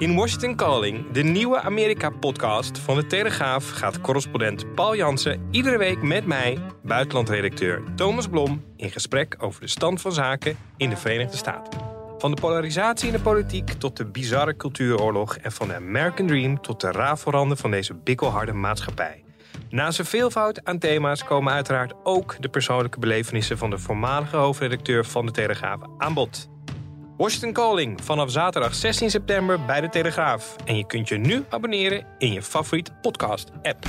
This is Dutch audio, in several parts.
In Washington Calling, de nieuwe Amerika-podcast van de Telegraaf, gaat correspondent Paul Jansen iedere week met mij, buitenlandredacteur Thomas Blom, in gesprek over de stand van zaken in de Verenigde Staten. Van de polarisatie in de politiek tot de bizarre cultuuroorlog en van de American Dream tot de rafelranden van deze bikkelharde maatschappij. Naast een veelvoud aan thema's komen uiteraard ook de persoonlijke belevenissen van de voormalige hoofdredacteur van de Telegraaf aan bod. Washington Calling vanaf zaterdag 16 september bij de Telegraaf. En je kunt je nu abonneren in je favoriete podcast-app.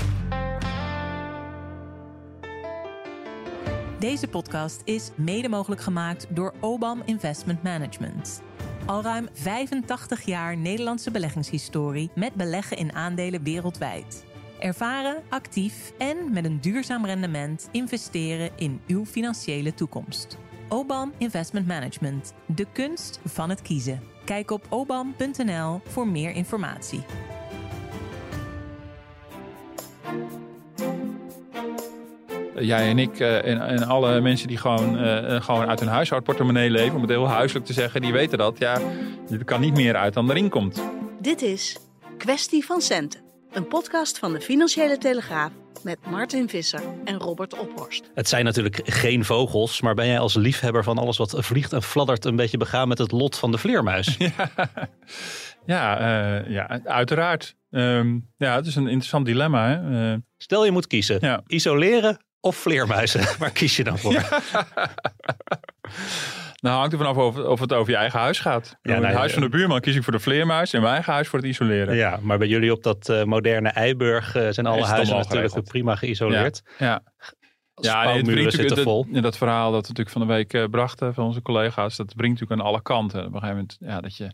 Deze podcast is mede mogelijk gemaakt door Obam Investment Management. Al ruim 85 jaar Nederlandse beleggingshistorie met beleggen in aandelen wereldwijd. Ervaren, actief en met een duurzaam rendement investeren in uw financiële toekomst. Obam Investment Management, de kunst van het kiezen. Kijk op obam.nl voor meer informatie. Jij en ik eh, en, en alle mensen die gewoon, eh, gewoon uit hun huishoudportemonnee leven, om het heel huiselijk te zeggen, die weten dat. Ja, er kan niet meer uit dan erin komt. Dit is Kwestie van Centen, een podcast van de Financiële Telegraaf met Martin Visser en Robert Ophorst. Het zijn natuurlijk geen vogels, maar ben jij als liefhebber van alles wat vliegt en fladdert een beetje begaan met het lot van de vleermuis? Ja, ja, uh, ja uiteraard. Um, ja, het is een interessant dilemma. Hè? Uh, Stel je moet kiezen, Ja. isoleren of vleermuizen? Waar kies je dan voor? Nou, hangt er vanaf of, of het over je eigen huis gaat. Ja, in nou, het huis ja. van de buurman kies ik voor de vleermuis. In mijn eigen huis voor het isoleren. Ja, maar bij jullie op dat eh, moderne Eiburg eh, zijn alle huizen natuurlijk prima geïsoleerd. Ja. Ja, nee, het brengt zitten vol. dat, ja, dat verhaal dat we natuurlijk van de week eh, brachten van onze collega's, dat brengt natuurlijk aan alle kanten. Op een gegeven moment, ja, dat je.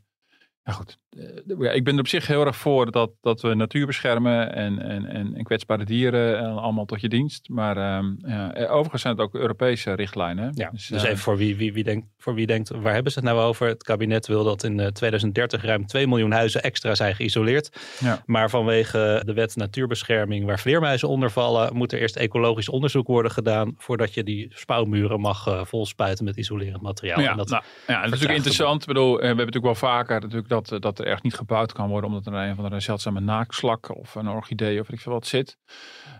Ja, goed. Eh, ja, ik ben er op zich heel erg voor dat, dat we natuur beschermen en, en, en, en kwetsbare dieren en allemaal tot je dienst. Maar ehm, ja, eh, overigens zijn het ook Europese richtlijnen. Ja, dus, eh, even voor wie, wie, wie, denkt, voor wie denkt, waar hebben ze het nou over? Het kabinet wil dat in eh, 2030 ruim 2 miljoen huizen extra zijn geïsoleerd. Ja. Maar vanwege de wet natuurbescherming waar vleermuizen onder vallen, moet er eerst ecologisch onderzoek worden gedaan voordat je die spouwmuren mag eh, volspuiten met isolerend materiaal. Ja, En dat, nou, ja, dat is natuurlijk interessant. Ik bedoel, eh, we hebben natuurlijk wel vaker natuurlijk dat, eh, dat echt niet gebouwd kan worden omdat er een van de zeldzame naakslak of een orchidee of ik veel wat zit.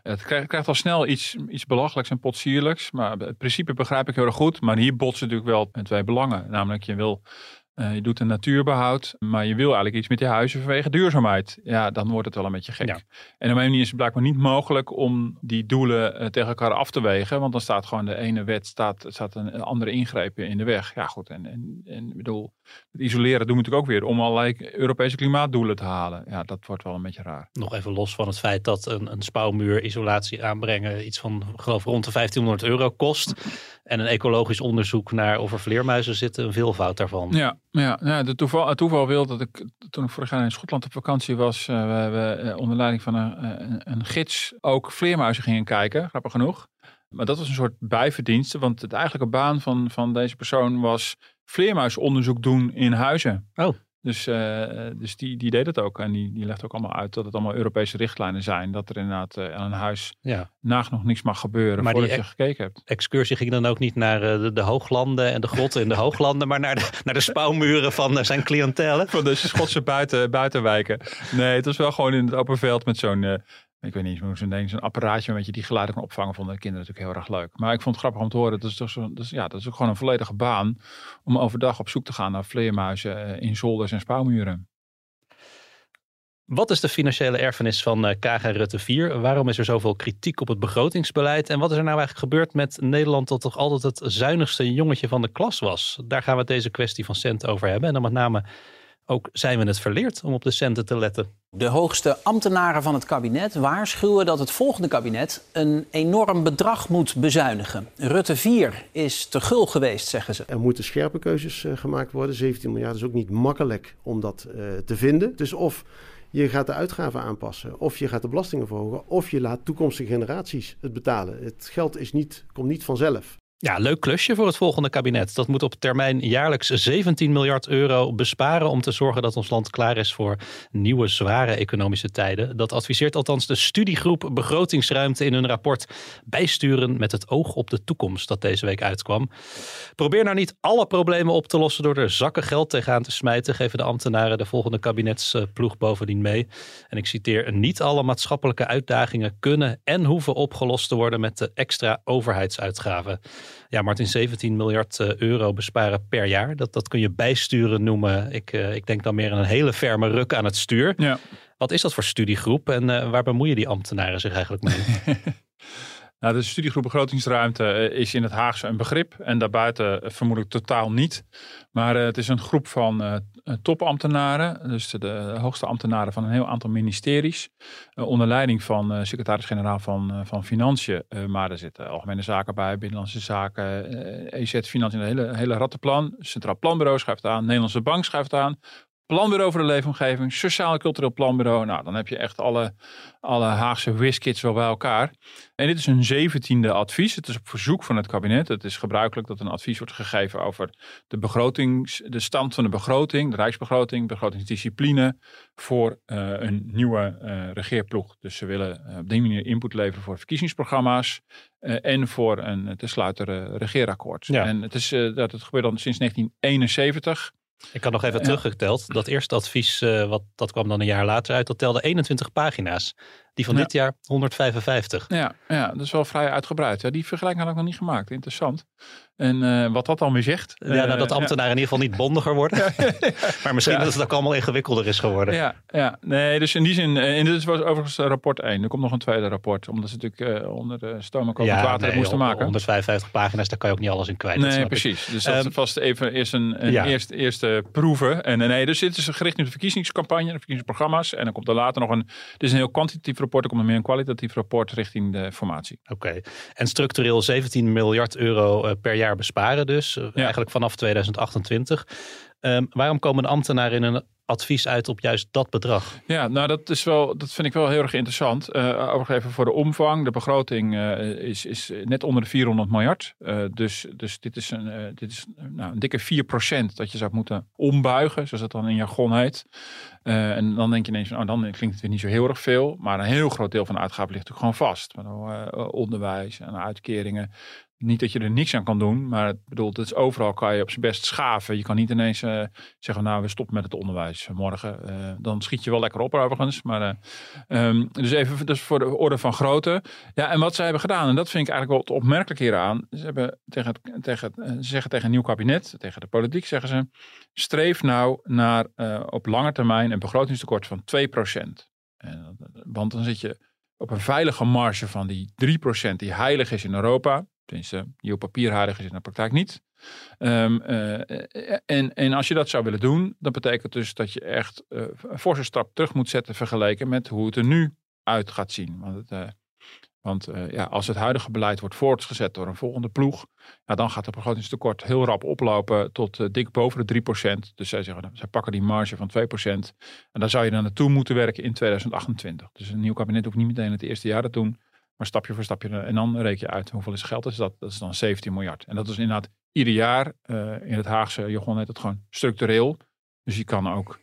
Het krijgt, krijgt al snel iets, iets belachelijks en potsierlijks. Maar het principe begrijp ik heel erg goed. Maar hier botsen natuurlijk wel twee belangen. Namelijk je wil, eh, je doet een natuurbehoud, maar je wil eigenlijk iets met die huizen vanwege duurzaamheid. Ja, dan wordt het wel een beetje gek. Ja. En op een manier is het blijkbaar niet mogelijk om die doelen eh, tegen elkaar af te wegen. Want dan staat gewoon de ene wet, staat, staat een andere ingreep in de weg. Ja goed, en, en, en bedoel, het isoleren doen we natuurlijk ook weer om allerlei Europese klimaatdoelen te halen. Ja, dat wordt wel een beetje raar. nog even los van het feit dat een, een spouwmuur isolatie aanbrengen iets van, geloof rond de 1500 euro kost. En een ecologisch onderzoek naar of er vleermuizen zitten, een veelvoud daarvan. Ja, ja, ja de toeval, het toeval wil dat ik toen ik vorig jaar in Schotland op vakantie was, eh, we, we eh, onder leiding van een, een, een gids ook vleermuizen gingen kijken, grappig genoeg. Maar dat was een soort bijverdienste, want het eigenlijke baan van, van deze persoon was vleermuisonderzoek doen in huizen. Oh. Dus, eh, dus die, die deed het ook. En die, die legt ook allemaal uit dat het allemaal Europese richtlijnen zijn. Dat er inderdaad eh, aan een huis Ja. nagenoeg niks mag gebeuren Maar voordat je ex- gekeken hebt. excursie ging dan ook niet naar eh, de, de hooglanden en de grotten in de hooglanden, maar naar de, naar de spouwmuren van zijn cliëntelen. Van de Schotse buiten, buitenwijken. Nee, het was wel gewoon in het open veld met zo'n, ik weet niet zo'n zo'n apparaatje met je die geluiden kan opvangen. Vonden de kinderen natuurlijk heel erg leuk. Maar ik vond het grappig om te horen. Dat is toch zo, dat is, ja, dat is ook gewoon een volledige baan om overdag op zoek te gaan naar vleermuizen eh, in zolders en spouwmuren. Wat is de financiële erfenis van eh KG Rutte 4? Waarom is er zoveel kritiek op het begrotingsbeleid? En wat is er nou eigenlijk gebeurd met Nederland dat toch altijd het zuinigste jongetje van de klas was? Daar gaan we deze kwestie van cent over hebben. En dan met name ook zijn we het verleerd om op de centen te letten. De hoogste ambtenaren van het kabinet waarschuwen dat het volgende kabinet een enorm bedrag moet bezuinigen. Rutte 4 is te gul geweest, zeggen ze. Er moeten scherpe keuzes uh, gemaakt worden. 17 miljard is ook niet makkelijk om dat uh, te vinden. Dus of je gaat de uitgaven aanpassen, of je gaat de belastingen verhogen, of je laat toekomstige generaties het betalen. Het geld is niet, komt niet vanzelf. Ja, leuk klusje voor het volgende kabinet. Dat moet op termijn jaarlijks 17 miljard euro besparen om te zorgen dat ons land klaar is voor nieuwe zware economische tijden. Dat adviseert althans de studiegroep Begrotingsruimte in hun rapport Bijsturen met het oog op de toekomst dat deze week uitkwam. Probeer nou niet alle problemen op te lossen door er zakken geld tegenaan te smijten, geven de ambtenaren de volgende kabinetsploeg bovendien mee. En ik citeer, niet alle maatschappelijke uitdagingen kunnen en hoeven opgelost te worden met de extra overheidsuitgaven. Ja, Martin, 17 miljard eh, euro besparen per jaar. Dat, dat kun je bijsturen noemen. Ik, uh, ik denk dan meer aan een hele ferme ruk aan het stuur. Ja. Wat is dat voor studiegroep en uh, waar bemoeien die ambtenaren zich eigenlijk mee? Nou, de studiegroep begrotingsruimte is in het Haagse een begrip en daarbuiten vermoedelijk totaal niet. Maar het is een groep van topambtenaren, dus de, hoogste ambtenaren van een heel aantal ministeries, onder leiding van secretaris-generaal van, van Financiën. maar er zitten algemene zaken bij, binnenlandse zaken, EZ Financiën, een hele, hele rattenplan. Centraal Planbureau schrijft aan, Nederlandse Bank schrijft aan, Planbureau voor de leefomgeving, Sociaal en Cultureel Planbureau. Nou, dan heb je echt alle, alle Haagse whiskits wel bij elkaar. En dit is een zeventiende advies. Het is op verzoek van het kabinet. Het is gebruikelijk dat een advies wordt gegeven over de, begrotings, de stand van de begroting, de rijksbegroting, begrotingsdiscipline voor uh, een nieuwe uh, regeerploeg. Dus ze willen uh, op die manier input leveren voor verkiezingsprogramma's en voor een te sluiten regeerakkoord. Ja. En het, is, dat het gebeurt dan sinds 1971. Ik had nog even teruggeteld. Dat eerste advies, uh, wat, dat kwam dan een jaar later uit, dat telde 21 pagina's. Die van dit jaar 155. Ja, ja, dat is wel vrij uitgebreid. Ja, die vergelijking had ik nog niet gemaakt. Interessant. En uh, wat dat dan weer zegt. Ja, nou, dat eh, ambtenaren in ieder geval niet bondiger worden. maar misschien dat het ook allemaal ingewikkelder is geworden. Ja, ja. nee, dus in die zin. En dit was overigens rapport 1. Er komt nog een tweede rapport. Omdat ze natuurlijk uh, onder de stoom en ja, water nee, moesten maken. 155 pagina's, daar kan je ook niet alles in kwijt. Nee, precies. Dus dat um, vast even eerst een, een ja. eerste, eerste proeven. En nee, dus dit is gericht op de verkiezingscampagne, de verkiezingsprogramma's. En dan komt er later nog een. Dit is een heel kwantitatief rapport. Er komt er meer een kwalitatief rapport richting de formatie. Oké. En structureel 17 miljard euro per jaar besparen dus. Ja. Eigenlijk vanaf 2028. Um, waarom komen ambtenaren in een advies uit op juist dat bedrag? Ja, nou dat, is wel, dat vind ik wel heel erg interessant. Uh, overigens even voor de omvang. De begroting uh, is, is net onder de 400 miljard. Uh, dus, dus dit is, een, dit is nou, een dikke 4% dat je zou moeten ombuigen, zoals dat dan in jargon heet. en dan denk je ineens, oh, dan klinkt het weer niet zo heel erg veel. Maar een heel groot deel van de uitgaven ligt natuurlijk gewoon vast. onderwijs en uitkeringen. Niet dat je er niks aan kan doen, maar bedoelt, het is overal kan je op zijn best schaven. Je kan niet ineens uh, zeggen, nou we stoppen met het onderwijs morgen. Uh, dan schiet je wel lekker op overigens. Maar, um, dus even dus voor de orde van grootte. Ja, en wat zij hebben gedaan, en dat vind ik eigenlijk wel het opmerkelijke hieraan. Ze, hebben tegen het, tegen ze zeggen tegen een nieuw kabinet, tegen de politiek zeggen ze, streef nou naar op lange termijn een begrotingstekort van 2%. En, want dan zit je op een veilige marge van die 3% die heilig is in Europa. Tenminste, die op papier is in de praktijk niet. Um, uh, en, en als je dat zou willen doen, dan betekent dus dat je echt uh, een forse stap terug moet zetten vergeleken met hoe het er nu uit gaat zien. Want, het, want ja, als het huidige beleid wordt voortgezet door een volgende ploeg, ja, dan gaat het begrotingstekort heel rap oplopen tot dik boven de 3%. Dus zij zeggen, zij pakken die marge van 2%. En daar zou je dan naartoe moeten werken in 2028. Dus een nieuw kabinet hoeft niet meteen het eerste jaar te doen. Maar stapje voor stapje. En dan reken je uit hoeveel is geld is dat. Dat is dan 17 miljard. En dat is inderdaad ieder jaar uh, in het Haagse jargon heet het gewoon structureel. Dus je kan ook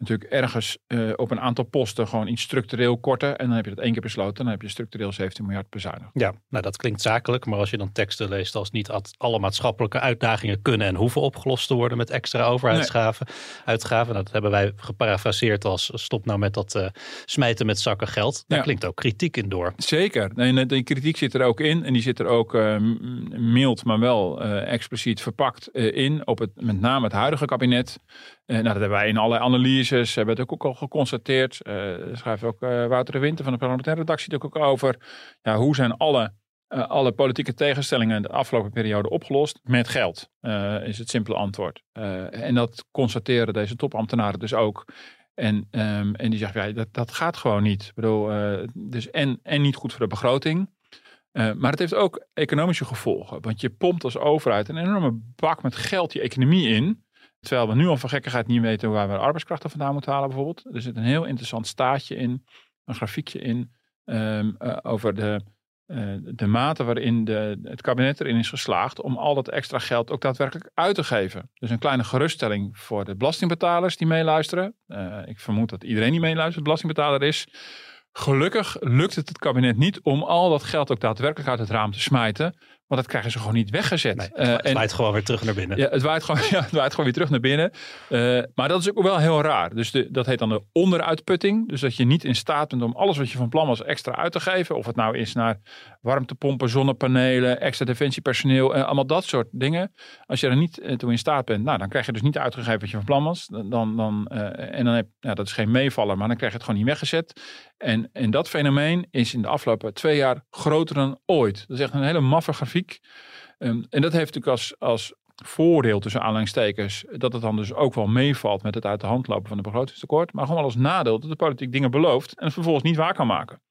natuurlijk ergens uh, op een aantal posten gewoon iets structureel korten. En dan heb je dat één keer besloten. Dan heb je structureel 17 miljard bezuinigd. Ja, nou dat klinkt zakelijk. Maar als je dan teksten leest als niet alle maatschappelijke uitdagingen kunnen en hoeven opgelost te worden met extra overheidsgaven. Nee. Uitgaven. Nou, dat hebben wij geparafraseerd als stop nou met dat uh, smijten met zakken geld. Daar ja. klinkt ook kritiek in door. Zeker. Nee, die kritiek zit er ook in. En die zit er ook uh, mild, maar wel expliciet verpakt in. Op het, met name het huidige kabinet. nou, dat hebben wij in allerlei analyses crisis hebben het ook al geconstateerd. Uh, schrijft ook uh, Wouter de Winter van de parlementaire redactie ook over. Ja, hoe zijn alle uh, alle politieke tegenstellingen de afgelopen periode opgelost met geld, is het simpele antwoord. En dat constateren deze topambtenaren dus ook. En, um, en die zeggen, ja, dat, dat gaat gewoon niet. Ik bedoel, dus en, en niet goed voor de begroting. maar het heeft ook economische gevolgen. Want je pompt als overheid een enorme bak met geld die economie in. Terwijl we nu al van gekkigheid niet weten waar we arbeidskrachten vandaan moeten halen bijvoorbeeld. Er zit een heel interessant staatje in, een grafiekje in, um, over de uh, de mate waarin de, het kabinet erin is geslaagd om al dat extra geld ook daadwerkelijk uit te geven. Dus een kleine geruststelling voor de belastingbetalers die meeluisteren. Uh, ik vermoed dat iedereen die meeluistert belastingbetaler is. Gelukkig lukt het het kabinet niet om al dat geld ook daadwerkelijk uit het raam te smijten. Want dat krijgen ze gewoon niet weggezet. Nee, het, uh, waait gewoon weer terug naar binnen. Ja, het waait gewoon, ja, het waait gewoon weer terug naar binnen. Uh, maar dat is ook wel heel raar. Dus de, dat heet dan de onderuitputting. Dus dat je niet in staat bent om alles wat je van plan was extra uit te geven. Of het nou is naar warmtepompen, zonnepanelen, extra defensiepersoneel. En allemaal dat soort dingen. Als je er niet toe in staat bent, nou, dan krijg je dus niet uitgegeven wat je van plan was. Dan, dan, en dan heb ja, dat is geen meevaller, maar dan krijg je het gewoon niet weggezet. En, en dat fenomeen is in de afgelopen twee jaar groter dan ooit. Dat is echt een hele maffe grafiek. Um, en dat heeft natuurlijk als, als voordeel tussen aanleidingstekens dat het dan dus ook wel meevalt met het uit de hand lopen van de begrotingstekort. Maar gewoon als nadeel dat de politiek dingen belooft en het vervolgens niet waar kan maken.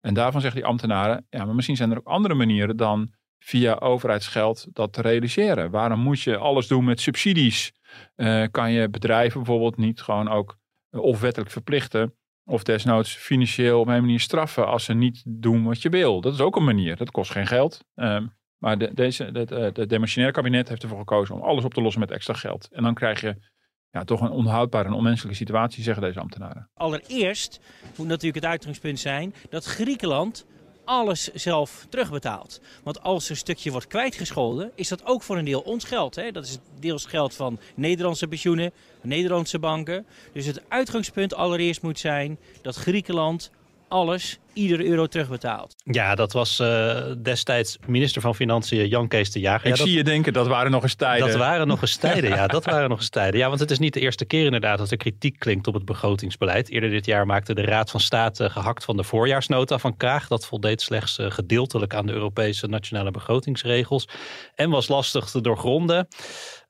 En daarvan zeggen die ambtenaren, ja, maar misschien zijn er ook andere manieren dan via overheidsgeld dat te realiseren. Waarom moet je alles doen met subsidies? Uh, kan je bedrijven bijvoorbeeld niet gewoon ook uh, of wettelijk verplichten of desnoods financieel op een manier straffen als ze niet doen wat je wil. Dat is ook een manier. Dat kost geen geld. Um, maar de, deze, het de, de kabinet heeft ervoor gekozen om alles op te lossen met extra geld. En dan krijg je ja, toch een onhoudbare en onmenselijke situatie, zeggen deze ambtenaren. Allereerst moet natuurlijk het uitgangspunt zijn dat Griekenland alles zelf terugbetaalt. Want als er een stukje wordt kwijtgescholden, is dat ook voor een deel ons geld. Hè? Dat is deels geld van Nederlandse pensioenen, Nederlandse banken. Dus het uitgangspunt allereerst moet zijn dat Griekenland alles, iedere euro terugbetaalt. Ja, dat was uh, destijds minister van Financiën Jan Kees de Jager. Ik ja, zie je denken, dat waren nog eens tijden. Dat waren nog eens tijden, ja. Dat waren nog eens tijden. Ja, want het is niet de eerste keer inderdaad dat er kritiek klinkt op het begrotingsbeleid. Eerder dit jaar maakte de Raad van State gehakt van de voorjaarsnota van Kaag. Dat voldeed slechts uh, gedeeltelijk aan de Europese nationale begrotingsregels. En was lastig te doorgronden.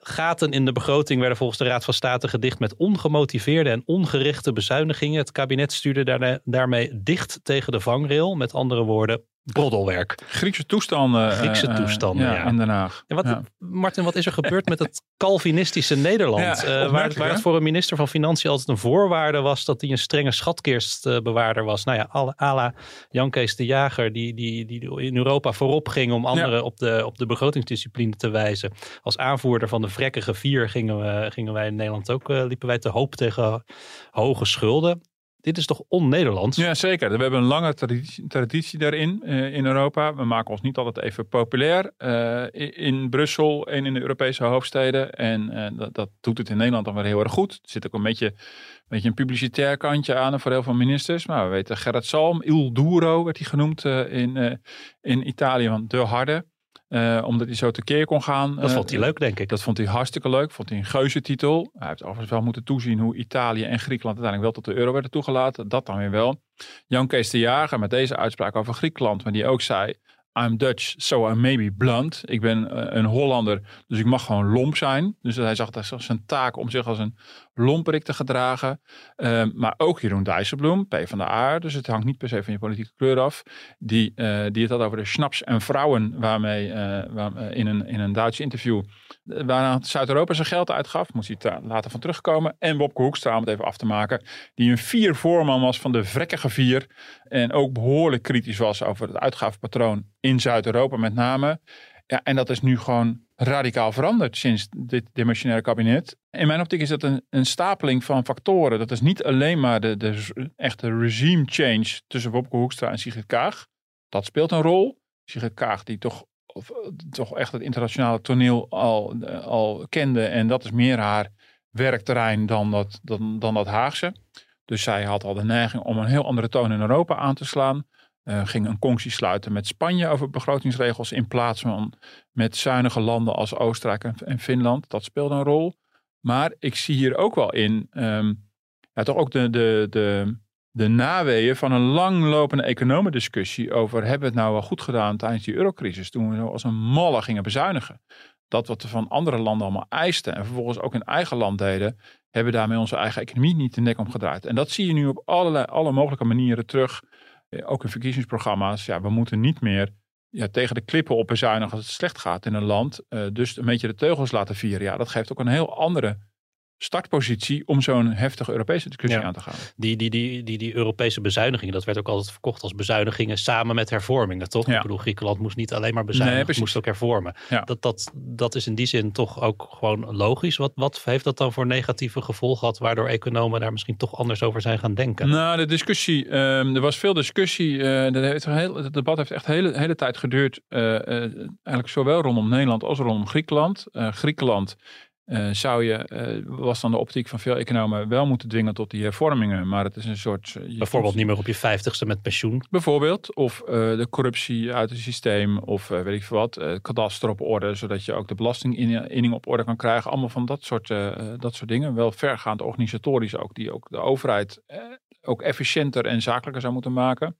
Gaten in de begroting werden volgens de Raad van State gedicht met ongemotiveerde en ongerichte bezuinigingen. Het kabinet stuurde daarmee dicht tegen de vangrail. Met andere woorden, broddelwerk. Griekse toestanden. Griekse uh, toestanden, ja. ja. In Den Haag. Ja, wat, ja. Martin, wat is er gebeurd met het Calvinistische Nederland? uh, waar, waar het voor een minister van Financiën altijd een voorwaarde was dat hij een strenge schatkistbewaarder was. Nou ja, à la Jan Kees de Jager, die, die, die in Europa voorop ging om anderen op, de, op de begrotingsdiscipline te wijzen. Als aanvoerder van de vrekkige vier gingen, we, gingen wij in Nederland ook, uh, liepen wij te hoop tegen hoge schulden dit is toch on-Nederlands? Ja, zeker. We hebben een lange traditie, daarin uh, in Europa. We maken ons niet altijd even populair uh, in, Brussel en in de Europese hoofdsteden. En uh, dat, dat, doet het in Nederland dan weer heel erg goed. Er zit ook een beetje, een beetje een publicitair kantje aan voor heel veel ministers. Maar we weten Gerrit Salm, Il Duro werd hij genoemd in, in Italië, want de harde. Uh, omdat hij zo tekeer kon gaan. Dat vond hij leuk, denk ik. Dat vond hij hartstikke leuk. Vond hij een geuzetitel. Hij heeft overigens wel moeten toezien hoe Italië en Griekenland uiteindelijk wel tot de euro werden toegelaten. Dat dan weer wel. Jan Kees de Jager met deze uitspraak over Griekenland. Maar die ook zei, I'm Dutch, so I may be blunt. Ik ben uh, een Hollander, dus ik mag gewoon lomp zijn. Dus hij zag dat zijn taak om zich als een lomperik te gedragen. Uh, maar ook Jeroen Dijsselbloem, P van de A. Dus het hangt niet per se van je politieke kleur af. Die, uh, die het had over de snaps en vrouwen, waarmee waar, in, een, in een Duits interview waarna Zuid-Europa zijn geld uitgaf. Moest hij later van terugkomen. En Wopke Hoekstra, om het even af te maken. Die een vier voorman was van de vrekkige vier. En ook behoorlijk kritisch was over het uitgavenpatroon in Zuid-Europa met name. Ja, en dat is nu gewoon radicaal veranderd sinds dit dimensionaire kabinet. In mijn optiek is dat een, een stapeling van factoren. Dat is niet alleen maar de, de echte regime change tussen Wopke Hoekstra en Sigrid Kaag. Dat speelt een rol. Sigrid Kaag die toch of, toch echt het internationale toneel al, al kende. En dat is meer haar werkterrein dan dat, dan, dan dat Haagse. Dus zij had al de neiging om een heel andere toon in Europa aan te slaan. Uh, ging een conctie sluiten met Spanje over begrotingsregels in plaats van met zuinige landen als Oostenrijk en, Finland. Dat speelde een rol. Maar ik zie hier ook wel in, um, ja, toch ook de, de, de, de naweeën van een langlopende economendiscussie over hebben we het nou wel goed gedaan tijdens die eurocrisis, toen we als een malle gingen bezuinigen. Dat wat we van andere landen allemaal eisten en vervolgens ook in eigen land deden, hebben daarmee onze eigen economie niet de nek omgedraaid. En dat zie je nu op allerlei, alle mogelijke manieren terug, eh, ook in verkiezingsprogramma's. Ja, we moeten niet meer ja, tegen de klippen op bezuinigen als het slecht gaat in een land. Uh, dus een beetje de teugels laten vieren. Ja, dat geeft ook een heel andere startpositie om zo'n heftige Europese discussie aan te gaan. Die, die, die, die, die Europese bezuinigingen, dat werd ook altijd verkocht als bezuinigingen samen met hervormingen, toch? Ja. Ik bedoel, Griekenland moest niet alleen maar bezuinigen, nee, moest ook hervormen. Ja. Dat, dat, dat is in die zin toch ook gewoon logisch. Wat, wat heeft dat dan voor negatieve gevolgen gehad, waardoor economen daar misschien toch anders over zijn gaan denken? Nou, de discussie, um, er was veel discussie. Uh, heeft heel, het debat heeft echt de hele, hele tijd geduurd. Uh, uh, eigenlijk zowel rondom Nederland als rondom Griekenland. Griekenland uh, zou je, uh, was dan de optiek van veel economen, wel moeten dwingen tot die hervormingen. Maar het is een soort. Uh, bijvoorbeeld niet meer op je vijftigste met pensioen. Bijvoorbeeld. Of de corruptie uit het systeem. Of weet ik veel wat. kadaster op orde, zodat je ook de belastinginning op orde kan krijgen. Allemaal van dat soort, dat soort dingen. Wel vergaand organisatorisch ook. Die ook de overheid ook efficiënter en zakelijker zou moeten maken.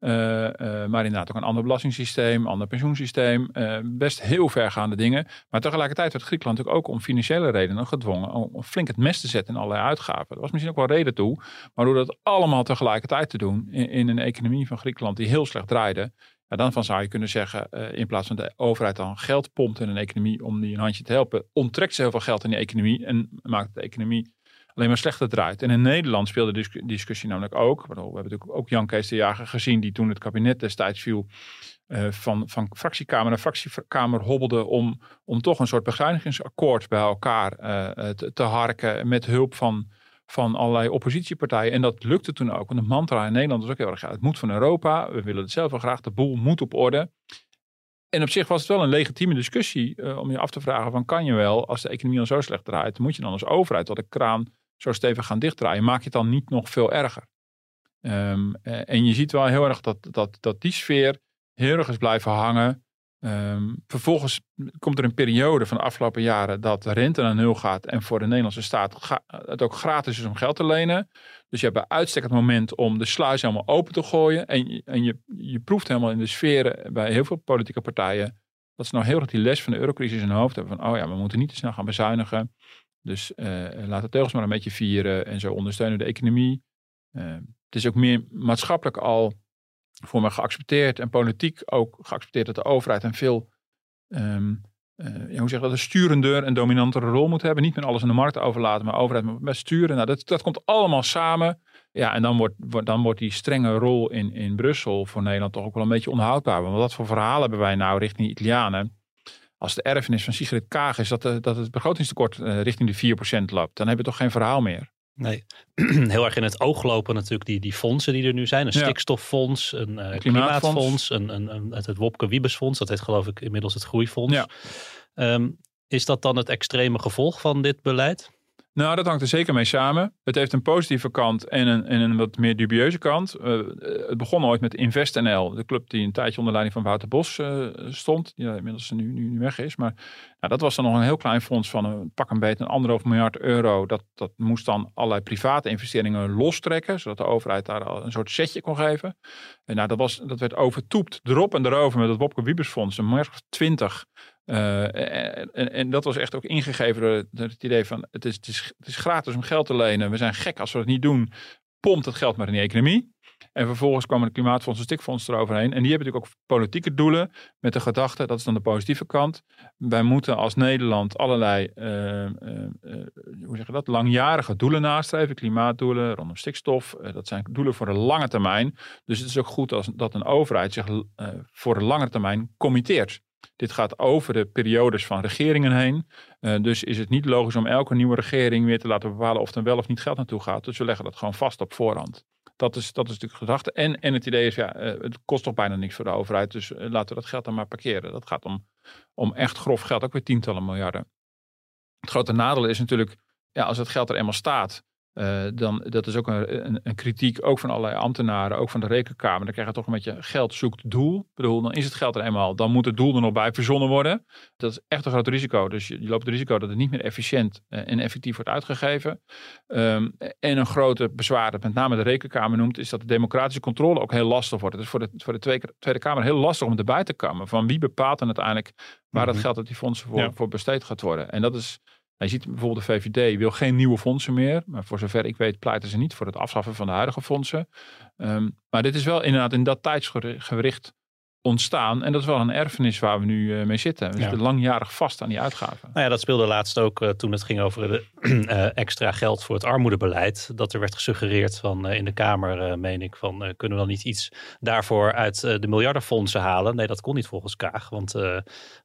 Uh, uh, maar inderdaad ook een ander belastingssysteem, ander pensioensysteem. Uh, best heel vergaande dingen. Maar tegelijkertijd werd Griekenland natuurlijk ook om financiële redenen gedwongen om flink het mes te zetten in allerlei uitgaven. Er was misschien ook wel reden toe. Maar door dat allemaal tegelijkertijd te doen in, in een economie van Griekenland die heel slecht draaide. Ja, dan van zou je kunnen zeggen, in plaats van de overheid dan geld pompt in een economie om die een handje te helpen, onttrekt ze heel veel geld in die economie en maakt de economie alleen maar slechter draait. En in Nederland speelde de discussie namelijk ook. We hebben natuurlijk ook Jan Kees de Jager gezien, die toen het kabinet destijds viel, uh, van, van fractiekamer naar fractiekamer hobbelde om, om toch een soort bezuinigingsakkoord bij elkaar uh, te, te, harken met hulp van, van allerlei oppositiepartijen. En dat lukte toen ook. Want de mantra in Nederland was ook heel erg, het moet van Europa, we willen het zelf wel graag, de boel moet op orde. En op zich was het wel een legitieme discussie om je af te vragen van kan je wel, als de economie al zo slecht draait, moet je dan als overheid tot de kraan zo stevig gaan dichtdraaien, maak je het dan niet nog veel erger. Um, en je ziet wel heel erg dat, dat, dat die sfeer heel erg is blijven hangen. Um, vervolgens komt er een periode van de afgelopen jaren dat de rente naar nul gaat en voor de Nederlandse staat het ook gratis is om geld te lenen. Dus je hebt bij uitstek het moment om de sluis helemaal open te gooien. En, en je, je proeft helemaal in de sferen bij heel veel politieke partijen dat ze nou heel erg die les van de eurocrisis in hun hoofd hebben. Van, oh ja, we moeten niet te snel gaan bezuinigen. Dus uh, laat de teugels maar een beetje vieren en zo ondersteunen de economie. Uh, het is ook meer maatschappelijk al voor me geaccepteerd en politiek ook geaccepteerd dat de overheid een veel, um, uh, hoe dat, een sturender en dominantere rol moet hebben. Niet meer alles aan de markt overlaten, maar overheid moet sturen. Nou, dat, dat komt allemaal samen. Ja, en dan wordt, dan wordt die strenge rol in, in Brussel voor Nederland toch ook wel een beetje onhoudbaar. Want wat voor verhalen hebben wij nou richting de Italianen? Als de erfenis van Sigrid Kaag is dat, de, dat het begrotingstekort uh, richting de 4% loopt, dan heb je toch geen verhaal meer. Nee, heel erg in het oog lopen natuurlijk die, die fondsen die er nu zijn. Een stikstoffonds, een uh, klimaatfonds, een, een, een, het, het Wopke Wiebesfonds. Dat heet geloof ik inmiddels het Groeifonds. Ja. Um, is dat dan het extreme gevolg van dit beleid? Nou, dat hangt er zeker mee samen. Het heeft een positieve kant en een, en een wat meer dubieuze kant. Uh, het begon ooit met InvestNL, de club die een tijdje onder leiding van Wouter Bos uh, stond. Die inmiddels nu, nu, nu weg is. Maar nou, dat was dan nog een heel klein fonds van een pak een beetje een anderhalf miljard euro. Dat, dat moest dan allerlei private investeringen lostrekken, zodat de overheid daar al een soort setje kon geven. En nou, dat, was, dat werd overtoept erop en erover met het Wopke Wiebesfonds, een miljard twintig. Uh, en, dat was echt ook ingegeven door het idee van het is, het, is, het is gratis om geld te lenen. We zijn gek als we het niet doen. Pompt het geld maar in de economie. En vervolgens kwam de Klimaatfonds en Stikfonds eroverheen. En die hebben natuurlijk ook politieke doelen met de gedachte, dat is dan de positieve kant. Wij moeten als Nederland allerlei, uh, uh, hoe zeg je dat, langjarige doelen nastreven. Klimaatdoelen rondom stikstof. dat zijn doelen voor de lange termijn. Dus het is ook goed als, dat een overheid zich voor de lange termijn committeert. Dit gaat over de periodes van regeringen heen. Uh, dus is het niet logisch om elke nieuwe regering weer te laten bepalen of er wel of niet geld naartoe gaat. Dus we leggen dat gewoon vast op voorhand. Dat is, dat is natuurlijk gedachte. En, en het idee is, ja, uh, het kost toch bijna niks voor de overheid. Dus uh, laten we dat geld dan maar parkeren. Dat gaat om, om echt grof geld, ook weer tientallen miljarden. Het grote nadeel is natuurlijk, ja, als het geld er eenmaal staat, Uh, dan, dat is ook een, een, een, kritiek, ook van allerlei ambtenaren, ook van de rekenkamer. Dan krijg je toch een beetje geld zoekt doel. Ik bedoel, dan is het geld er eenmaal. Dan moet het doel er nog bij verzonnen worden. Dat is echt een groot risico. Dus je, je loopt het risico dat het niet meer efficiënt uh, en effectief wordt uitgegeven. Um, en een grote bezwaar dat met name de rekenkamer noemt, is dat de democratische controle ook heel lastig wordt. Het is voor de, voor de Tweede, tweede Kamer heel lastig om erbij te komen. Van wie bepaalt dan uiteindelijk waar mm dat geld uit die fondsen voor, ja. voor besteed gaat worden. En dat is je ziet bijvoorbeeld de VVD wil geen nieuwe fondsen meer. Maar voor zover ik weet pleiten ze niet voor het afschaffen van de huidige fondsen. Um, maar dit is wel inderdaad in dat tijdsgericht ontstaan. En dat is wel een erfenis waar we nu uh, mee zitten. We zitten langjarig vast aan die uitgaven. Nou ja, dat speelde laatst ook uh, toen het ging over de, uh, extra geld voor het armoedebeleid. Dat er werd gesuggereerd van in de Kamer, meen ik, van kunnen we dan niet iets daarvoor uit de miljardenfondsen halen? Nee, dat kon niet volgens Kaag. Want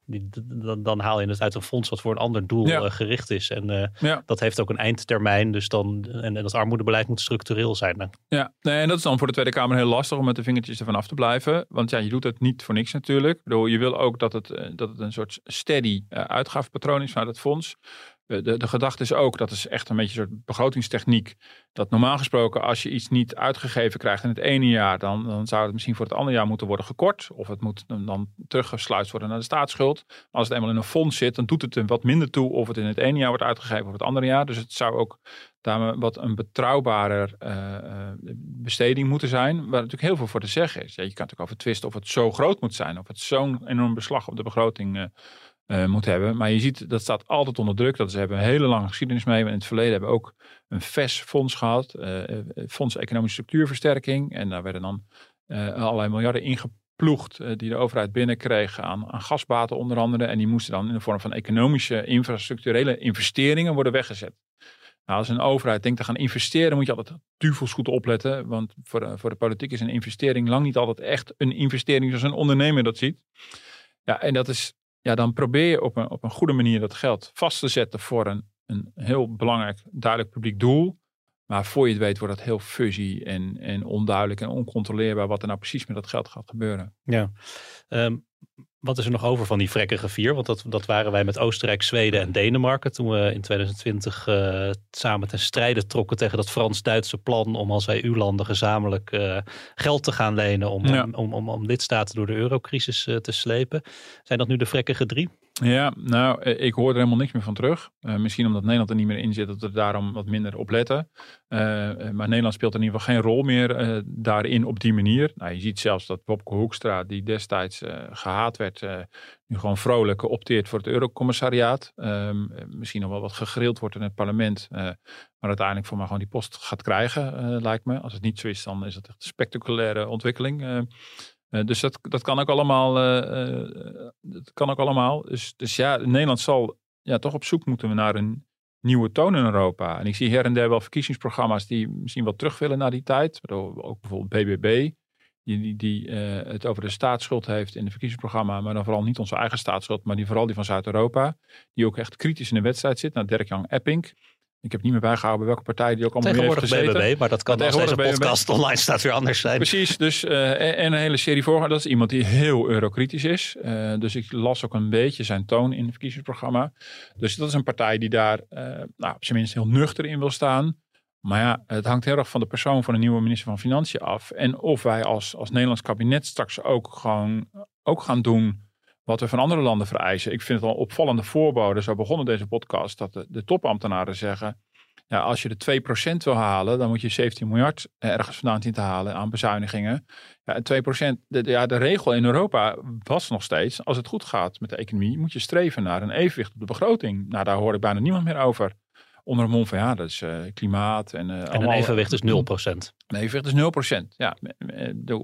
die, dan, dan, haal je het uit een fonds wat voor een ander doel ja. gericht is. En ja. dat heeft ook een eindtermijn. Dus dan, en, en dat armoedebeleid moet structureel zijn. Ja, nee, en dat is dan voor de Tweede Kamer heel lastig om met de vingertjes ervan af te blijven. Want ja, je doet het niet voor niks natuurlijk. Ik je wil ook dat het, eh, dat het een soort steady uh, uitgavenpatroon is vanuit het fonds. De, de, de, gedachte is ook, dat is echt een beetje een soort begrotingstechniek. Dat normaal gesproken, als je iets niet uitgegeven krijgt in het ene jaar, dan, dan zou het misschien voor het andere jaar moeten worden gekort. Of het moet dan teruggesluist worden naar de staatsschuld. Maar als het eenmaal in een fonds zit, dan doet het er wat minder toe of het in het ene jaar wordt uitgegeven of het andere jaar. Dus het zou ook daarmee wat een betrouwbarer uh, besteding moeten zijn. Waar natuurlijk heel veel voor te zeggen is. Je kan natuurlijk over twisten of het zo groot moet zijn. Of het zo'n enorm beslag op de begroting uh, uh, hebben. Maar je ziet, dat staat altijd onder druk. Dat ze hebben een hele lange geschiedenis mee. In het verleden hebben we ook een VES-fonds gehad. Fonds Economische Structuurversterking. En daar werden dan allerlei miljarden ingeploegd die de overheid binnenkreeg aan, aan gasbaten onder andere. En die moesten dan in de vorm van economische infrastructurele investeringen worden weggezet. Nou, als een overheid denkt te gaan investeren, moet je altijd duvels goed opletten. Want voor de, voor de politiek is een investering lang niet altijd echt een investering zoals een ondernemer dat ziet. Ja, en dat is, ja, dan probeer je op een, op een goede manier dat geld vast te zetten voor een, een heel belangrijk, duidelijk publiek doel. Maar voor je het weet wordt dat heel fuzzy en, en onduidelijk en oncontroleerbaar wat er nou precies met dat geld gaat gebeuren. Ja, um, wat is er nog over van die vrekkige vier? Want dat, dat waren wij met Oostenrijk, Zweden en Denemarken. Toen we in 2020 uh, eh, samen ten strijde trokken tegen dat Frans-Duitse plan. om als EU-landen gezamenlijk uh, geld te gaan lenen. Om, ja. om, om, om, om lidstaten door de eurocrisis uh, te slepen. Zijn dat nu de vrekkige drie? Ja, nou, eh, ik hoor er helemaal niks meer van terug. Uh, misschien omdat Nederland er niet meer in zit, dat we daarom wat minder op letten. Uh, maar Nederland speelt in ieder geval geen rol meer uh, daarin op die manier. Nou, je ziet zelfs dat Bobke Hoekstra, die destijds gehaat werd, nu gewoon vrolijk opteert voor het Eurocommissariaat. Ehm, misschien nog wel wat gegrild wordt in het parlement. maar uiteindelijk voor mij gewoon die post gaat krijgen, lijkt me. Als het niet zo is, dan is het echt een spectaculaire ontwikkeling. Uh, dus dat, dat kan ook allemaal. Uh, uh, dat kan ook allemaal. Dus, dus ja, Nederland zal ja, toch op zoek moeten we naar een nieuwe toon in Europa. En ik zie her en der wel verkiezingsprogramma's die misschien wel terug willen naar die tijd. Ook bijvoorbeeld BBB, die, die, het over de staatsschuld heeft in het verkiezingsprogramma. Maar dan vooral niet onze eigen staatsschuld, maar die vooral die van Zuid-Europa. Die ook echt kritisch in de wedstrijd zit. Naar Dirk-Jan Epping. Ik heb niet meer bijgehouden welke partij die ook allemaal meer heeft gezeten. BBB, maar dat kan als deze podcast online staat weer anders zijn. Precies, dus uh, en een hele serie voor. Dat is iemand die heel eurokritisch is. Uh, dus ik las ook een beetje zijn toon in het verkiezingsprogramma. Dus dat is een partij die daar uh, nou, op zijn minst heel nuchter in wil staan. Maar ja, het hangt heel erg van de persoon van de nieuwe minister van Financiën af. En of wij als, als Nederlands kabinet straks ook gewoon ook gaan doen wat we van andere landen vereisen. Ik vind het al opvallende voorboden, zo begonnen deze podcast, dat de, de topambtenaren zeggen, ja, als je de 2% wil halen, dan moet je 17 miljard ergens vandaan zien te halen aan bezuinigingen. Ja, en 2%, de, ja, de regel in Europa was nog steeds, als het goed gaat met de economie, moet je streven naar een evenwicht op de begroting. Nou, daar hoor ik bijna niemand meer over. Onder een mond van ja, dat is uh, klimaat. En, uh, en een evenwicht is 0%. Een evenwicht is 0%. Ja, de, eh,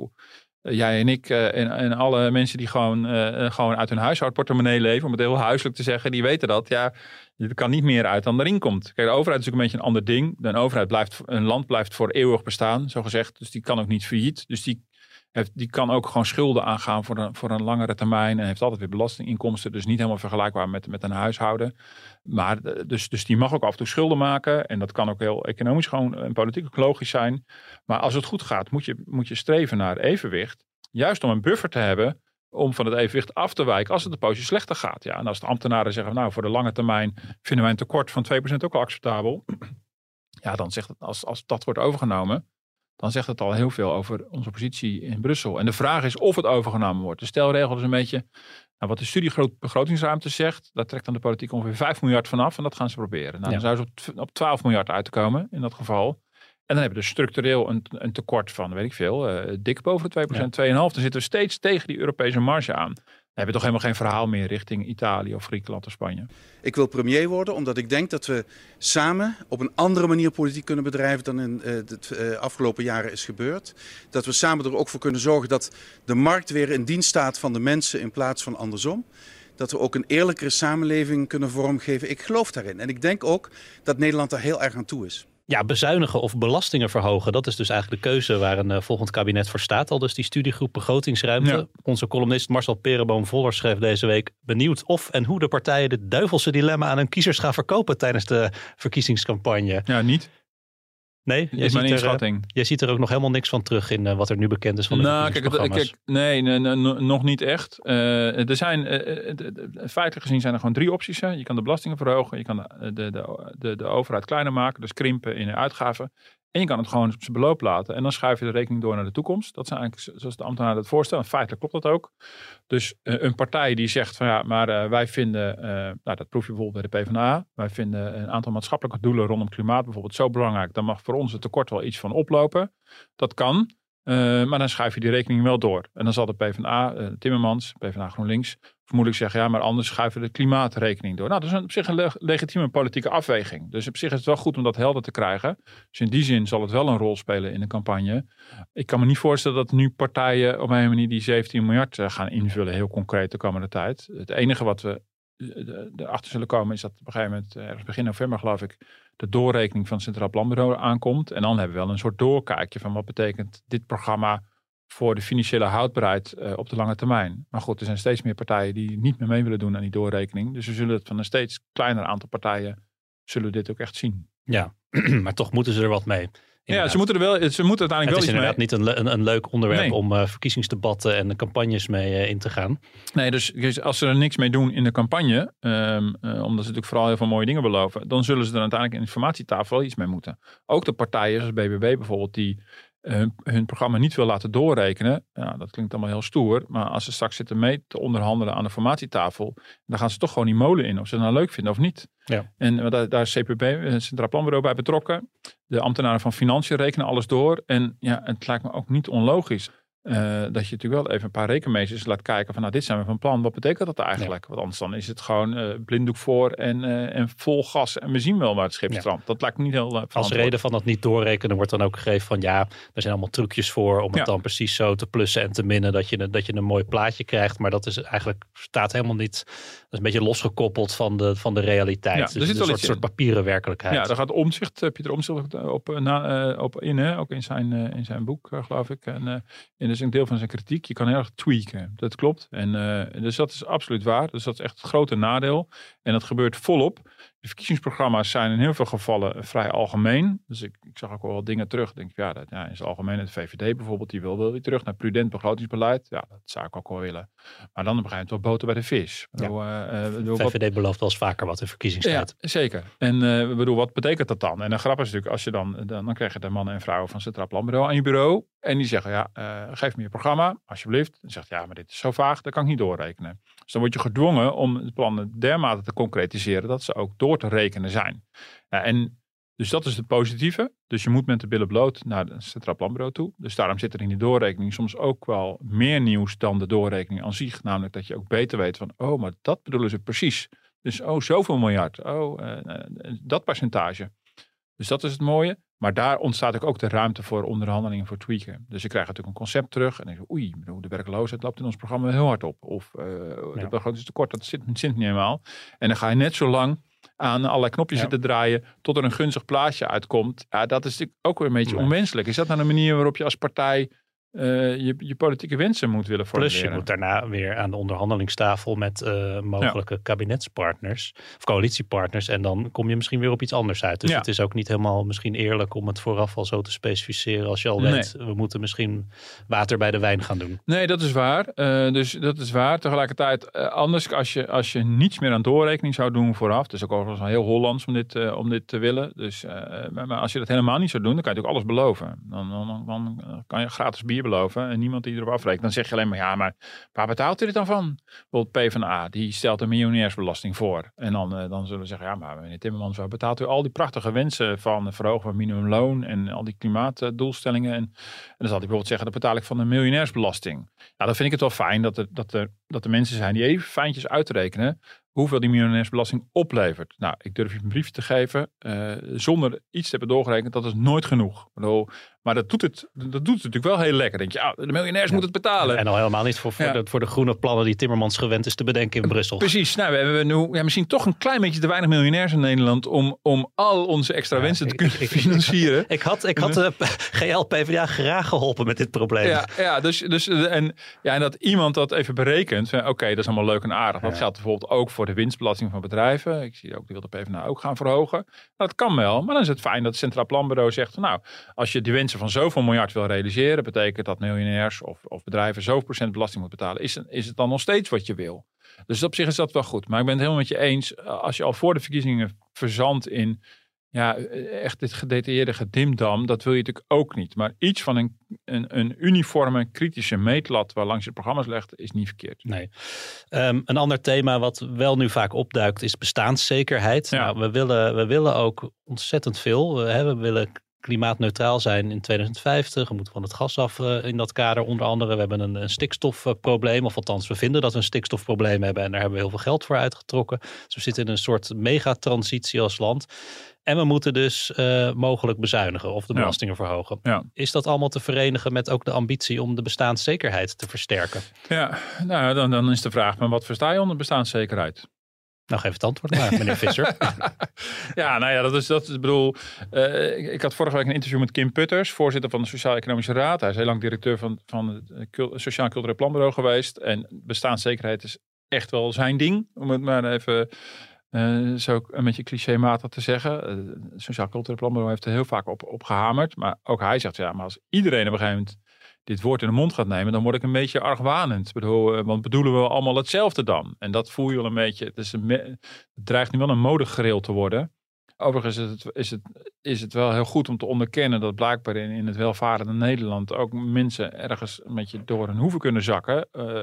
jij en ik uh, en, en, alle mensen die gewoon, uh, gewoon uit hun huishoudportemonnee leven, om het heel huiselijk te zeggen, die weten dat. Ja, er kan niet meer uit dan erin komt. Kijk, de overheid is natuurlijk een beetje een ander ding. Een overheid blijft, een land blijft voor eeuwig bestaan, zo gezegd. Dus die kan ook niet failliet. Dus die heeft, die kan ook gewoon schulden aangaan voor een, voor een langere termijn. En heeft altijd weer belastinginkomsten. Dus niet helemaal vergelijkbaar met, met een huishouden. Maar eh, dus, dus die mag ook af en toe schulden maken. En dat kan ook heel economisch gewoon en politiek logisch zijn. Maar als het goed gaat, moet je, moet je streven naar evenwicht. Juist om een buffer te hebben om van het evenwicht af te wijken als het de poosje slechter gaat. Ja, en als de ambtenaren zeggen, nou voor de lange termijn vinden wij een tekort van 2% ook al acceptabel Ja, dan zegt het, als, als dat wordt overgenomen, dan zegt het al heel veel over onze positie in Brussel. En de vraag is of het overgenomen wordt. De stelregel is een beetje, nou, wat de studie begrotingsruimte zegt, daar trekt dan de politiek ongeveer 5 miljard vanaf en dat gaan ze proberen. Nou, Ja. Dan zou ze op, op 12 miljard uitkomen in dat geval. En dan hebben we dus structureel een, een tekort van, weet ik veel, eh, dik boven de 2%, 2,5%. Dan zitten we steeds tegen die Europese marge aan. Heb je toch helemaal geen verhaal meer richting Italië of Griekenland of Spanje. Ik wil premier worden omdat ik denk dat we samen op een andere manier politiek kunnen bedrijven dan in eh, de eh, afgelopen jaren is gebeurd. Dat we samen er ook voor kunnen zorgen dat de markt weer in dienst staat van de mensen in plaats van andersom. Dat we ook een eerlijkere samenleving kunnen vormgeven. Ik geloof daarin. En ik denk ook dat Nederland daar heel erg aan toe is. Ja, bezuinigen of belastingen verhogen. Dat is dus eigenlijk de keuze waar een eh, volgend kabinet voor staat. Al dus die studiegroep begrotingsruimte. Ja. Onze columnist Marcel Perenboom-Voller schreef deze week... benieuwd of en hoe de partijen dit duivelse dilemma aan hun kiezers gaan verkopen... tijdens de verkiezingscampagne. Ja, niet. Nee, is mijn ziet, er, eh, inschatting. jij ziet er ook nog helemaal niks van terug in eh, wat er nu bekend is van de Nou, kijk, nee, nee, nee, nog niet echt. Eh, er zijn, feitelijk gezien zijn er gewoon drie opties. Hè. Je kan de belastingen verhogen, je kan de, de, de, de, de overheid kleiner maken, dus krimpen in de uitgaven. En je kan het gewoon op zijn beloop laten. En dan schuif je de rekening door naar de toekomst. Dat zijn eigenlijk zoals de ambtenaren het voorstellen. En feitelijk klopt dat ook. Dus eh, een partij die zegt van ja, maar eh, wij vinden, eh, nou dat proef je bijvoorbeeld bij de PvdA. Wij vinden een aantal maatschappelijke doelen rondom klimaat bijvoorbeeld zo belangrijk. Dan mag voor ons het tekort wel iets van oplopen. Dat kan. Eh, maar dan schuif je die rekening wel door. En dan zal de PvdA, eh, Timmermans, PvdA GroenLinks, vermoedelijk zeggen, ja, maar anders schuiven we de klimaatrekening door. Nou, dat is op zich een le- legitieme politieke afweging. Dus op zich is het wel goed om dat helder te krijgen. Dus in die zin zal het wel een rol spelen in de campagne. Ik kan me niet voorstellen dat nu partijen op een manier die 17 miljard eh, gaan invullen, heel concreet de komende tijd. Het enige wat we erachter zullen komen is dat op een gegeven moment, ergens begin november geloof ik, de doorrekening van het Centraal Planbureau aankomt. En dan hebben we wel een soort doorkijkje van wat betekent dit programma voor de financiële houdbaarheid eh, op de lange termijn. Maar goed, er zijn steeds meer partijen die niet meer mee willen doen aan die doorrekening. Dus we zullen het van een steeds kleiner aantal partijen, zullen dit ook echt zien. Ja, maar toch moeten ze er wat mee. Ja, ze moeten er wel, ze moeten Het uiteindelijk is wel iets mee. inderdaad niet een, le- een, een leuk onderwerp Nee. om eh, verkiezingsdebatten en campagnes mee eh, in te gaan. Nee, dus dus als ze er niks mee doen in de campagne, ehm, eh, omdat ze natuurlijk vooral heel veel mooie dingen beloven, dan zullen ze er uiteindelijk in de informatietafel wel iets mee moeten. Ook de partijen zoals BBB bijvoorbeeld, die hun, hun programma niet wil laten doorrekenen. Ja, dat klinkt allemaal heel stoer, maar als ze straks zitten mee te onderhandelen aan de formatietafel, dan gaan ze toch gewoon die molen in, of ze het nou leuk vinden of niet. Ja. En eh, daar, daar is CPB, het Centraal Planbureau, bij betrokken. De ambtenaren van Financiën rekenen alles door. En ja, het lijkt me ook niet onlogisch eh, dat je natuurlijk wel even een paar rekenmeesters laat kijken van nou dit zijn we van plan, wat betekent dat eigenlijk? Want anders dan is het gewoon eh, blinddoek voor en, eh, en vol gas en we zien wel waar het schip Ja. strandt. Dat lijkt me niet heel Als reden van dat niet doorrekenen wordt dan ook gegeven van ja, er zijn allemaal trucjes voor om het Ja. dan precies zo te plussen en te minnen dat je, dat je een mooi plaatje krijgt. Maar dat is eigenlijk staat helemaal niet, dat is een beetje losgekoppeld van de, van de realiteit. Ja, dus er zit een soort, papieren werkelijkheid. Ja, daar gaat omzicht, Pieter Omzicht op, na, op in, hè? ook in zijn, in zijn boek, geloof ik. En, en dat is een deel van zijn kritiek. Je kan heel erg tweaken, dat klopt. En, eh, dus dat is absoluut waar. Dus dat is echt het grote nadeel. En dat gebeurt volop. De verkiezingsprogramma's zijn in heel veel gevallen vrij algemeen. Dus ik, ik zag ook wel wat dingen terug. Ik denk, ja, dat, ja, in het algemeen, het VVD bijvoorbeeld, die wil wel weer terug naar prudent begrotingsbeleid. Ja, dat zou ik ook wel willen. Maar dan op een gegeven moment wel boter bij de vis. Ik bedoel, eh, ik bedoel, wat- VVD belooft wel eens vaker wat in verkiezingstijd. ja, zeker. En ik bedoel, wat betekent dat dan? En de grap is natuurlijk, als je dan, dan, dan krijg je de mannen en vrouwen van Centraal Planbureau aan je bureau. En die zeggen, ja, eh, geef me je programma, alsjeblieft. En zegt, ja, maar dit is zo vaag, dat kan ik niet doorrekenen. Dus dan word je gedwongen om de plannen dermate te concretiseren dat ze ook door te rekenen zijn. En dus dat is het positieve. Dus je moet met de billen bloot naar het Centraal Planbureau toe. Dus daarom zit er in die doorrekening soms ook wel meer nieuws dan de doorrekening aan zich. Namelijk dat je ook beter weet van, oh, maar dat bedoelen ze precies. Dus, oh, zoveel miljard. Oh, eh, eh, dat percentage. Dus dat is het mooie. Maar daar ontstaat ook, ook de ruimte voor onderhandelingen voor tweaken. Dus je krijgt natuurlijk een concept terug. En dan denk je, oei, de werkloosheid loopt in ons programma heel hard op. Of eh de begrotingstekort, dat zit, zit niet helemaal. En dan ga je net zo lang aan allerlei knopjes Ja. zitten draaien tot er een gunstig plaatje uitkomt. Ja, dat is natuurlijk ook weer een beetje onmenselijk. Is dat nou een manier waarop je als partij eh, je, je politieke wensen moet willen formuleren. Plus je moet daarna weer aan de onderhandelingstafel met uh, mogelijke kabinetspartners of coalitiepartners. En dan kom je misschien weer op iets anders uit. Dus Ja. het is ook niet helemaal misschien eerlijk om het vooraf al zo te specificeren. Als je al Nee. weet, we moeten misschien water bij de wijn gaan doen. Nee, dat is waar. Eh, dus dat is waar. Tegelijkertijd, eh, anders als je, als je niets meer aan doorrekening zou doen vooraf. Het is ook overigens heel Hollands om dit, eh, om dit te willen. Dus, eh, maar, maar als je dat helemaal niet zou doen, dan kan je natuurlijk alles beloven. Dan, dan, dan kan je gratis bier beloven en niemand die erop afrekent. Dan zeg je alleen maar, ja, maar waar betaalt u dit dan van? Bijvoorbeeld PvdA, die stelt een miljonairsbelasting voor. En dan, eh, dan zullen we zeggen, ja, maar meneer Timmermans, waar betaalt u al die prachtige wensen van verhogen van minimumloon en al die klimaatdoelstellingen? En, en dan zal hij bijvoorbeeld zeggen, dat betaal ik van de miljonairsbelasting. Nou, dan vind ik het wel fijn dat er, dat er, dat er mensen zijn die even fijntjes uitrekenen hoeveel die miljonairsbelasting oplevert. Nou, ik durf je een brief te geven eh, zonder iets te hebben doorgerekend. Dat is nooit genoeg. Maar dat doet, het, dat doet het natuurlijk wel heel lekker. Denk je, ah, de miljonairs moeten het betalen. En al helemaal niet voor, voor, Ja. de, voor de groene plannen die Timmermans gewend is te bedenken in Brussel. Precies. Nou, we hebben nu ja, misschien toch een klein beetje te weinig miljonairs in Nederland om, om al onze extra Ja, wensen te kunnen ik- financieren. Ik had, ik had de GL PvdA graag geholpen met dit probleem. Ja, ja, dus, dus eh, en, ja, en dat iemand dat even berekent. Oké, dat is allemaal leuk en aardig. Dat geldt bijvoorbeeld ook voor de winstbelasting van bedrijven. Ik zie ook, die wil de PvdA ook gaan verhogen. Dat kan wel, maar dan is het fijn dat het Centraal Planbureau zegt... nou, als je die wensen van zoveel miljard wil realiseren... betekent dat miljonairs of, of bedrijven zoveel procent belasting moet betalen. Is, is het dan nog steeds wat je wil? Dus op zich is dat wel goed. Maar ik ben het helemaal met je eens. Als je al voor de verkiezingen verzandt in... Ja, echt dit gedetailleerde gedimdam, dat wil je natuurlijk ook niet. Maar iets van een, een, een uniforme, kritische meetlat waar langs je programma's legt, is niet verkeerd. Nee. Ehm, een ander thema wat wel nu vaak opduikt is bestaanszekerheid. Ja. Nou, we, willen, we willen ook ontzettend veel. We, hè, we willen klimaatneutraal zijn in 2050. We moeten van het gas af eh, in dat kader onder andere. We hebben een, een stikstofprobleem. Of althans, we vinden dat we een stikstofprobleem hebben. En daar hebben we heel veel geld voor uitgetrokken. Dus we zitten in een soort megatransitie als land. En we moeten dus eh, mogelijk bezuinigen of de Ja. belastingen verhogen. Ja. Is dat allemaal te verenigen met ook de ambitie om de bestaanszekerheid te versterken? Ja, nou, dan, dan is de vraag, maar wat versta je onder bestaanszekerheid? Nou, geef het antwoord maar, meneer Visser. Ja, nou ja, dat is, dat is bedoel, eh, ik, had vorige week een interview met Kim Putters, voorzitter van de Sociaal-Economische Raad. Hij is heel lang directeur van, van het eh, Sociaal Cultureel Planbureau geweest. En bestaanszekerheid is echt wel zijn ding, om het maar even eh, zo een beetje clichématig te zeggen. Sociaal Cultureel Planbureau heeft er heel vaak op, op gehamerd. Maar ook hij zegt, ja, maar als iedereen op een gegeven dit woord in de mond gaat nemen, dan word ik een beetje argwanend. Eh, want bedoelen we allemaal hetzelfde dan? En dat voel je wel een beetje. Het, is een het dreigt nu wel een modegereel te worden. Overigens is het, is, het, is het wel heel goed om te onderkennen dat blijkbaar in, in het welvarende Nederland ook mensen ergens een beetje door hun hoeven kunnen zakken. Eh,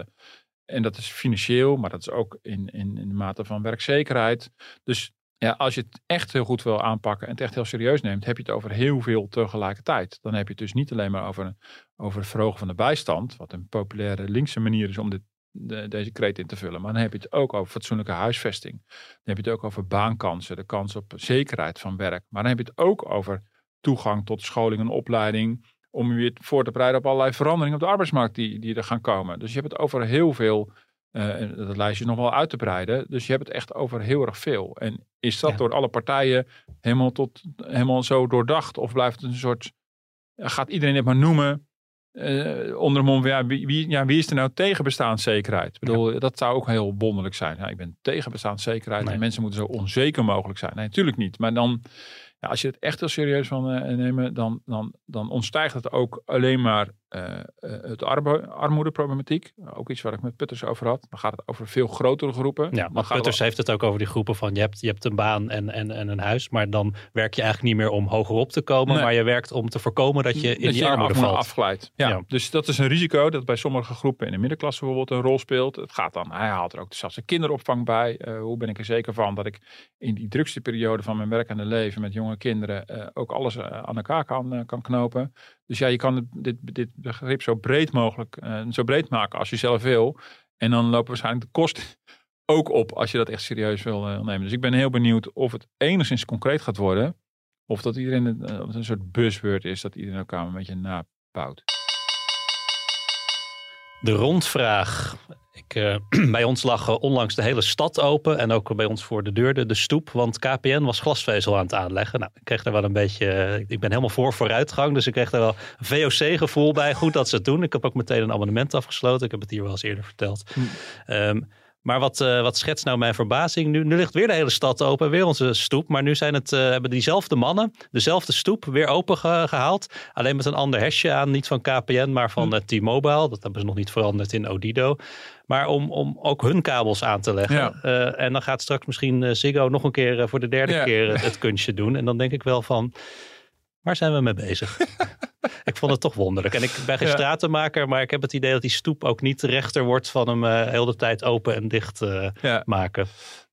en dat is financieel, maar dat is ook in, in, in de mate van werkzekerheid. Dus ja, als je het echt heel goed wil aanpakken en het echt heel serieus neemt, heb je het over heel veel tegelijkertijd. Dan heb je het dus niet alleen maar over, over het verhogen van de bijstand, wat een populaire linkse manier is om dit, de- deze kreet in te vullen. Maar dan heb je het ook over fatsoenlijke huisvesting. Dan heb je het ook over baankansen, de kans op zekerheid van werk. Maar dan heb je het ook over toegang tot scholing en opleiding. Om je weer voor te bereiden op allerlei veranderingen op de arbeidsmarkt die, die er gaan komen. Dus je hebt het over heel veel. en dat lijstje is nog wel uit te breiden. Dus je hebt het echt over heel erg veel. En is dat Ja. door alle partijen helemaal, tot, helemaal zo doordacht? Of blijft het een soort. Gaat iedereen het maar noemen? Eh, onder de mond ja wie, ja, wie is er nou tegen bestaanszekerheid? Ik bedoel, dat zou ook heel wonderlijk zijn. Ja, ik ben tegen bestaanszekerheid Nee. en mensen moeten zo onzeker mogelijk zijn. Nee, natuurlijk niet. Maar dan, ja, als je het echt heel serieus van eh, nemen, dan, dan, dan ontstijgt het ook alleen maar eh, eh, het armoedeproblematiek. Ook iets waar ik met Putters over had. Dan gaat het over veel grotere groepen. Ja, het Putters heeft het ook over die groepen van je hebt, je hebt een baan en, en, en een huis, maar dan werk je eigenlijk niet meer om hogerop te komen, Nee. maar je werkt om te voorkomen dat je in dat die je armoede armoede valt. afglijdt. Ja. Ja. Dus dat is een risico dat bij sommige groepen in de middenklasse bijvoorbeeld een rol speelt. Het gaat dan, hij haalt er ook zelfs een kinderopvang bij. Eh, hoe ben ik er zeker van dat ik in die drukste periode van mijn werkende leven met jonge kinderen ook alles aan elkaar kan, kan knopen. Dus ja, je kan dit, dit begrip zo breed mogelijk, eh, zo breed maken als je zelf wil. En dan lopen waarschijnlijk de kosten ook op als je dat echt serieus wil eh, nemen. Dus ik ben heel benieuwd of het enigszins concreet gaat worden. Of dat iedereen eh, een soort buzzword is dat iedereen elkaar een beetje nabouwt. De rondvraag. Ik, uh, bij ons lag onlangs de hele stad open en ook bij ons voor de deur de, de stoep. Want KPN was glasvezel aan het aanleggen. Nou, ik kreeg daar wel een beetje. Ik ben helemaal voor vooruitgang. Dus ik kreeg daar wel een VOC-gevoel bij. Goed dat ze het doen. Ik heb ook meteen een abonnement afgesloten. Ik heb het hier wel eens eerder verteld. Hm. Um, maar wat, uh, wat schetst nou mijn verbazing? Nu, nu ligt weer de hele stad open, weer onze stoep. Maar nu zijn het, uh, hebben diezelfde mannen dezelfde stoep weer open gehaald. Alleen met een ander hesje aan. Niet van KPN, maar van uh, T-Mobile. Dat hebben ze nog niet veranderd in Odido. Maar om, om ook hun kabels aan te leggen. Ja. en dan gaat straks misschien Ziggo nog een keer voor de derde ja. keer het kunstje doen. En dan denk ik wel van, waar zijn we mee bezig? ik vond het toch wonderlijk. En ik ben geen ja. stratenmaker, maar ik heb het idee dat die stoep ook niet rechter wordt van hem uh, heel de tijd open en dicht uh, ja. maken.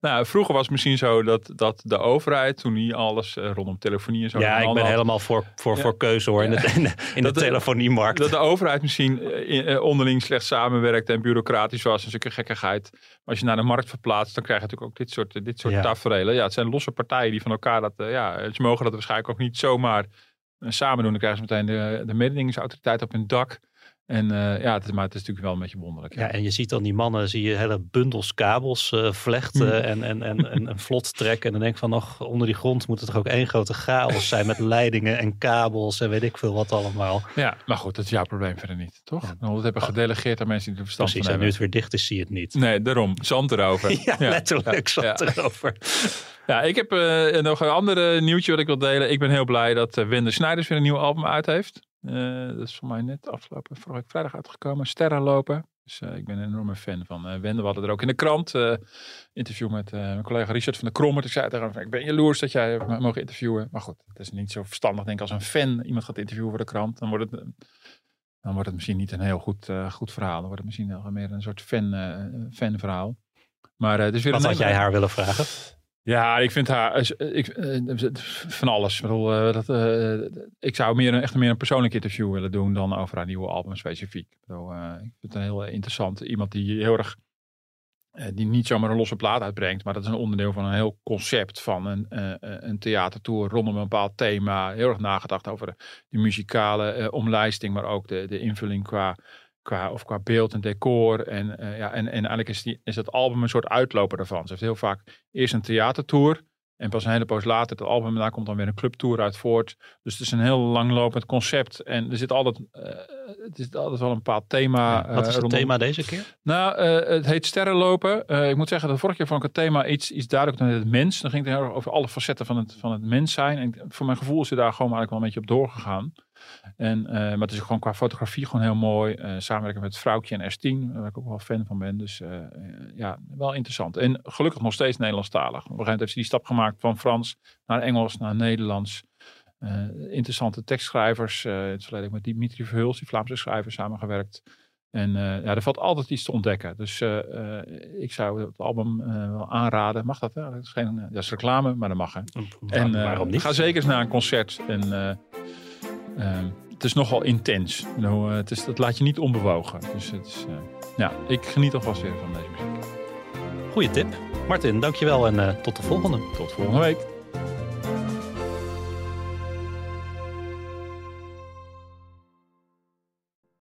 Nou, vroeger was het misschien zo dat, dat de overheid, toen niet alles uh, rondom telefonie en zo. Ja, ik ben had, helemaal voor, voor, ja. voor keuze hoor in, de, in, de, in de telefoniemarkt. Dat de overheid misschien in, onderling slecht samenwerkte en bureaucratisch was en zulke gekkigheid. Maar als je naar de markt verplaatst, dan krijg je natuurlijk ook dit soort, dit soort ja. tafereelen. Ja, het zijn losse partijen die van elkaar dat, ja, ze mogen dat waarschijnlijk ook niet zomaar samen doen. Dan krijgen ze meteen de, de mededingingsautoriteit op hun dak. En uh, ja, het is, maar het is natuurlijk wel een beetje wonderlijk. Ja. ja, en je ziet dan die mannen, zie je hele bundels kabels uh, vlechten mm. en, en, en, en, en, vlot trekken. En dan denk ik van nog, onder die grond moet het toch ook één grote chaos zijn met leidingen en kabels en weet ik veel wat allemaal. Ja, maar goed, dat is jouw probleem verder niet, toch? Ja. Nou, dat hebben gedelegeerd aan mensen die er verstand Precies, van hebben. en nu het weer dicht is, zie je het niet. Nee, daarom. Zand erover. ja, letterlijk zand erover. Ja, ik heb uh, nog een ander nieuwtje wat ik wil delen. Ik ben heel blij dat Wende Snijders weer een nieuw album uit heeft. Uh, dat is voor mij net afgelopen vorige vrijdag uitgekomen. Sterren lopen. Dus ik ben een enorme fan van Wende. We hadden er ook in de krant interview met mijn collega Richard van der Krommer. Ik zei tegen hem, ik ben jaloers dat jij me mogen interviewen. Maar goed, het is niet zo verstandig denk ik als een fan iemand gaat interviewen voor de krant. Dan wordt het, dan wordt het misschien niet een heel goed, goed verhaal. Dan wordt het misschien wel meer een soort fan, fan verhaal. Maar, weer Wat had jij haar willen vragen? Ja, ik vind haar ik, van alles. Ik, bedoel, dat, uh, ik zou meer, echt meer een persoonlijk interview willen doen dan over haar nieuwe album specifiek. Ik, ik vind het een heel interessant iemand die heel erg, die niet zomaar een losse plaat uitbrengt, maar dat is een onderdeel van een heel concept van een, een theatertour rondom een bepaald thema. Heel erg nagedacht over de muzikale omlijsting, maar ook de, de invulling qua qua, of qua beeld en decor. En, uh, ja, en, en eigenlijk is, die, is het album een soort uitloper daarvan. Ze heeft heel vaak eerst een theatertour. En pas een hele poos later, het album, daar komt dan weer een clubtour uit voort. Dus het is een heel langlopend concept. En er zit altijd, uh, het is altijd wel een bepaald thema. Ja, wat is het rondom... thema deze keer? Nou, uh, het heet Sterrenlopen. ik moet zeggen, dat vorige keer vond ik het thema iets, iets duidelijker dan het mens. Dan ging het heel erg over alle facetten van het, van het mens zijn. En voor mijn gevoel is ze daar gewoon eigenlijk wel een beetje op doorgegaan. En, uh, maar het is gewoon qua fotografie gewoon heel mooi. Uh, samenwerken met Vrouwtje en S10, waar ik ook wel fan van ben. Dus uh, ja, wel interessant. En gelukkig nog steeds Nederlandstalig. Op een gegeven moment heeft ze die stap gemaakt van Frans naar Engels naar Nederlands. interessante tekstschrijvers. in het verleden met Dimitri Verhulst, die Vlaamse schrijver, samengewerkt. En ja, er valt altijd iets te ontdekken. Dus ik zou het album wel aanraden. Mag dat? Dat is, geen, dat is reclame, maar dat mag. Hè. En waarom niet? Ga zeker eens naar een concert. En uh, het is nogal intens. Nou, uh, het, is, dat laat je niet onbewogen. Dus het is, ja, ik geniet alvast weer van deze muziek. Goeie tip. Martin, dankjewel en tot de volgende. Tot volgende week.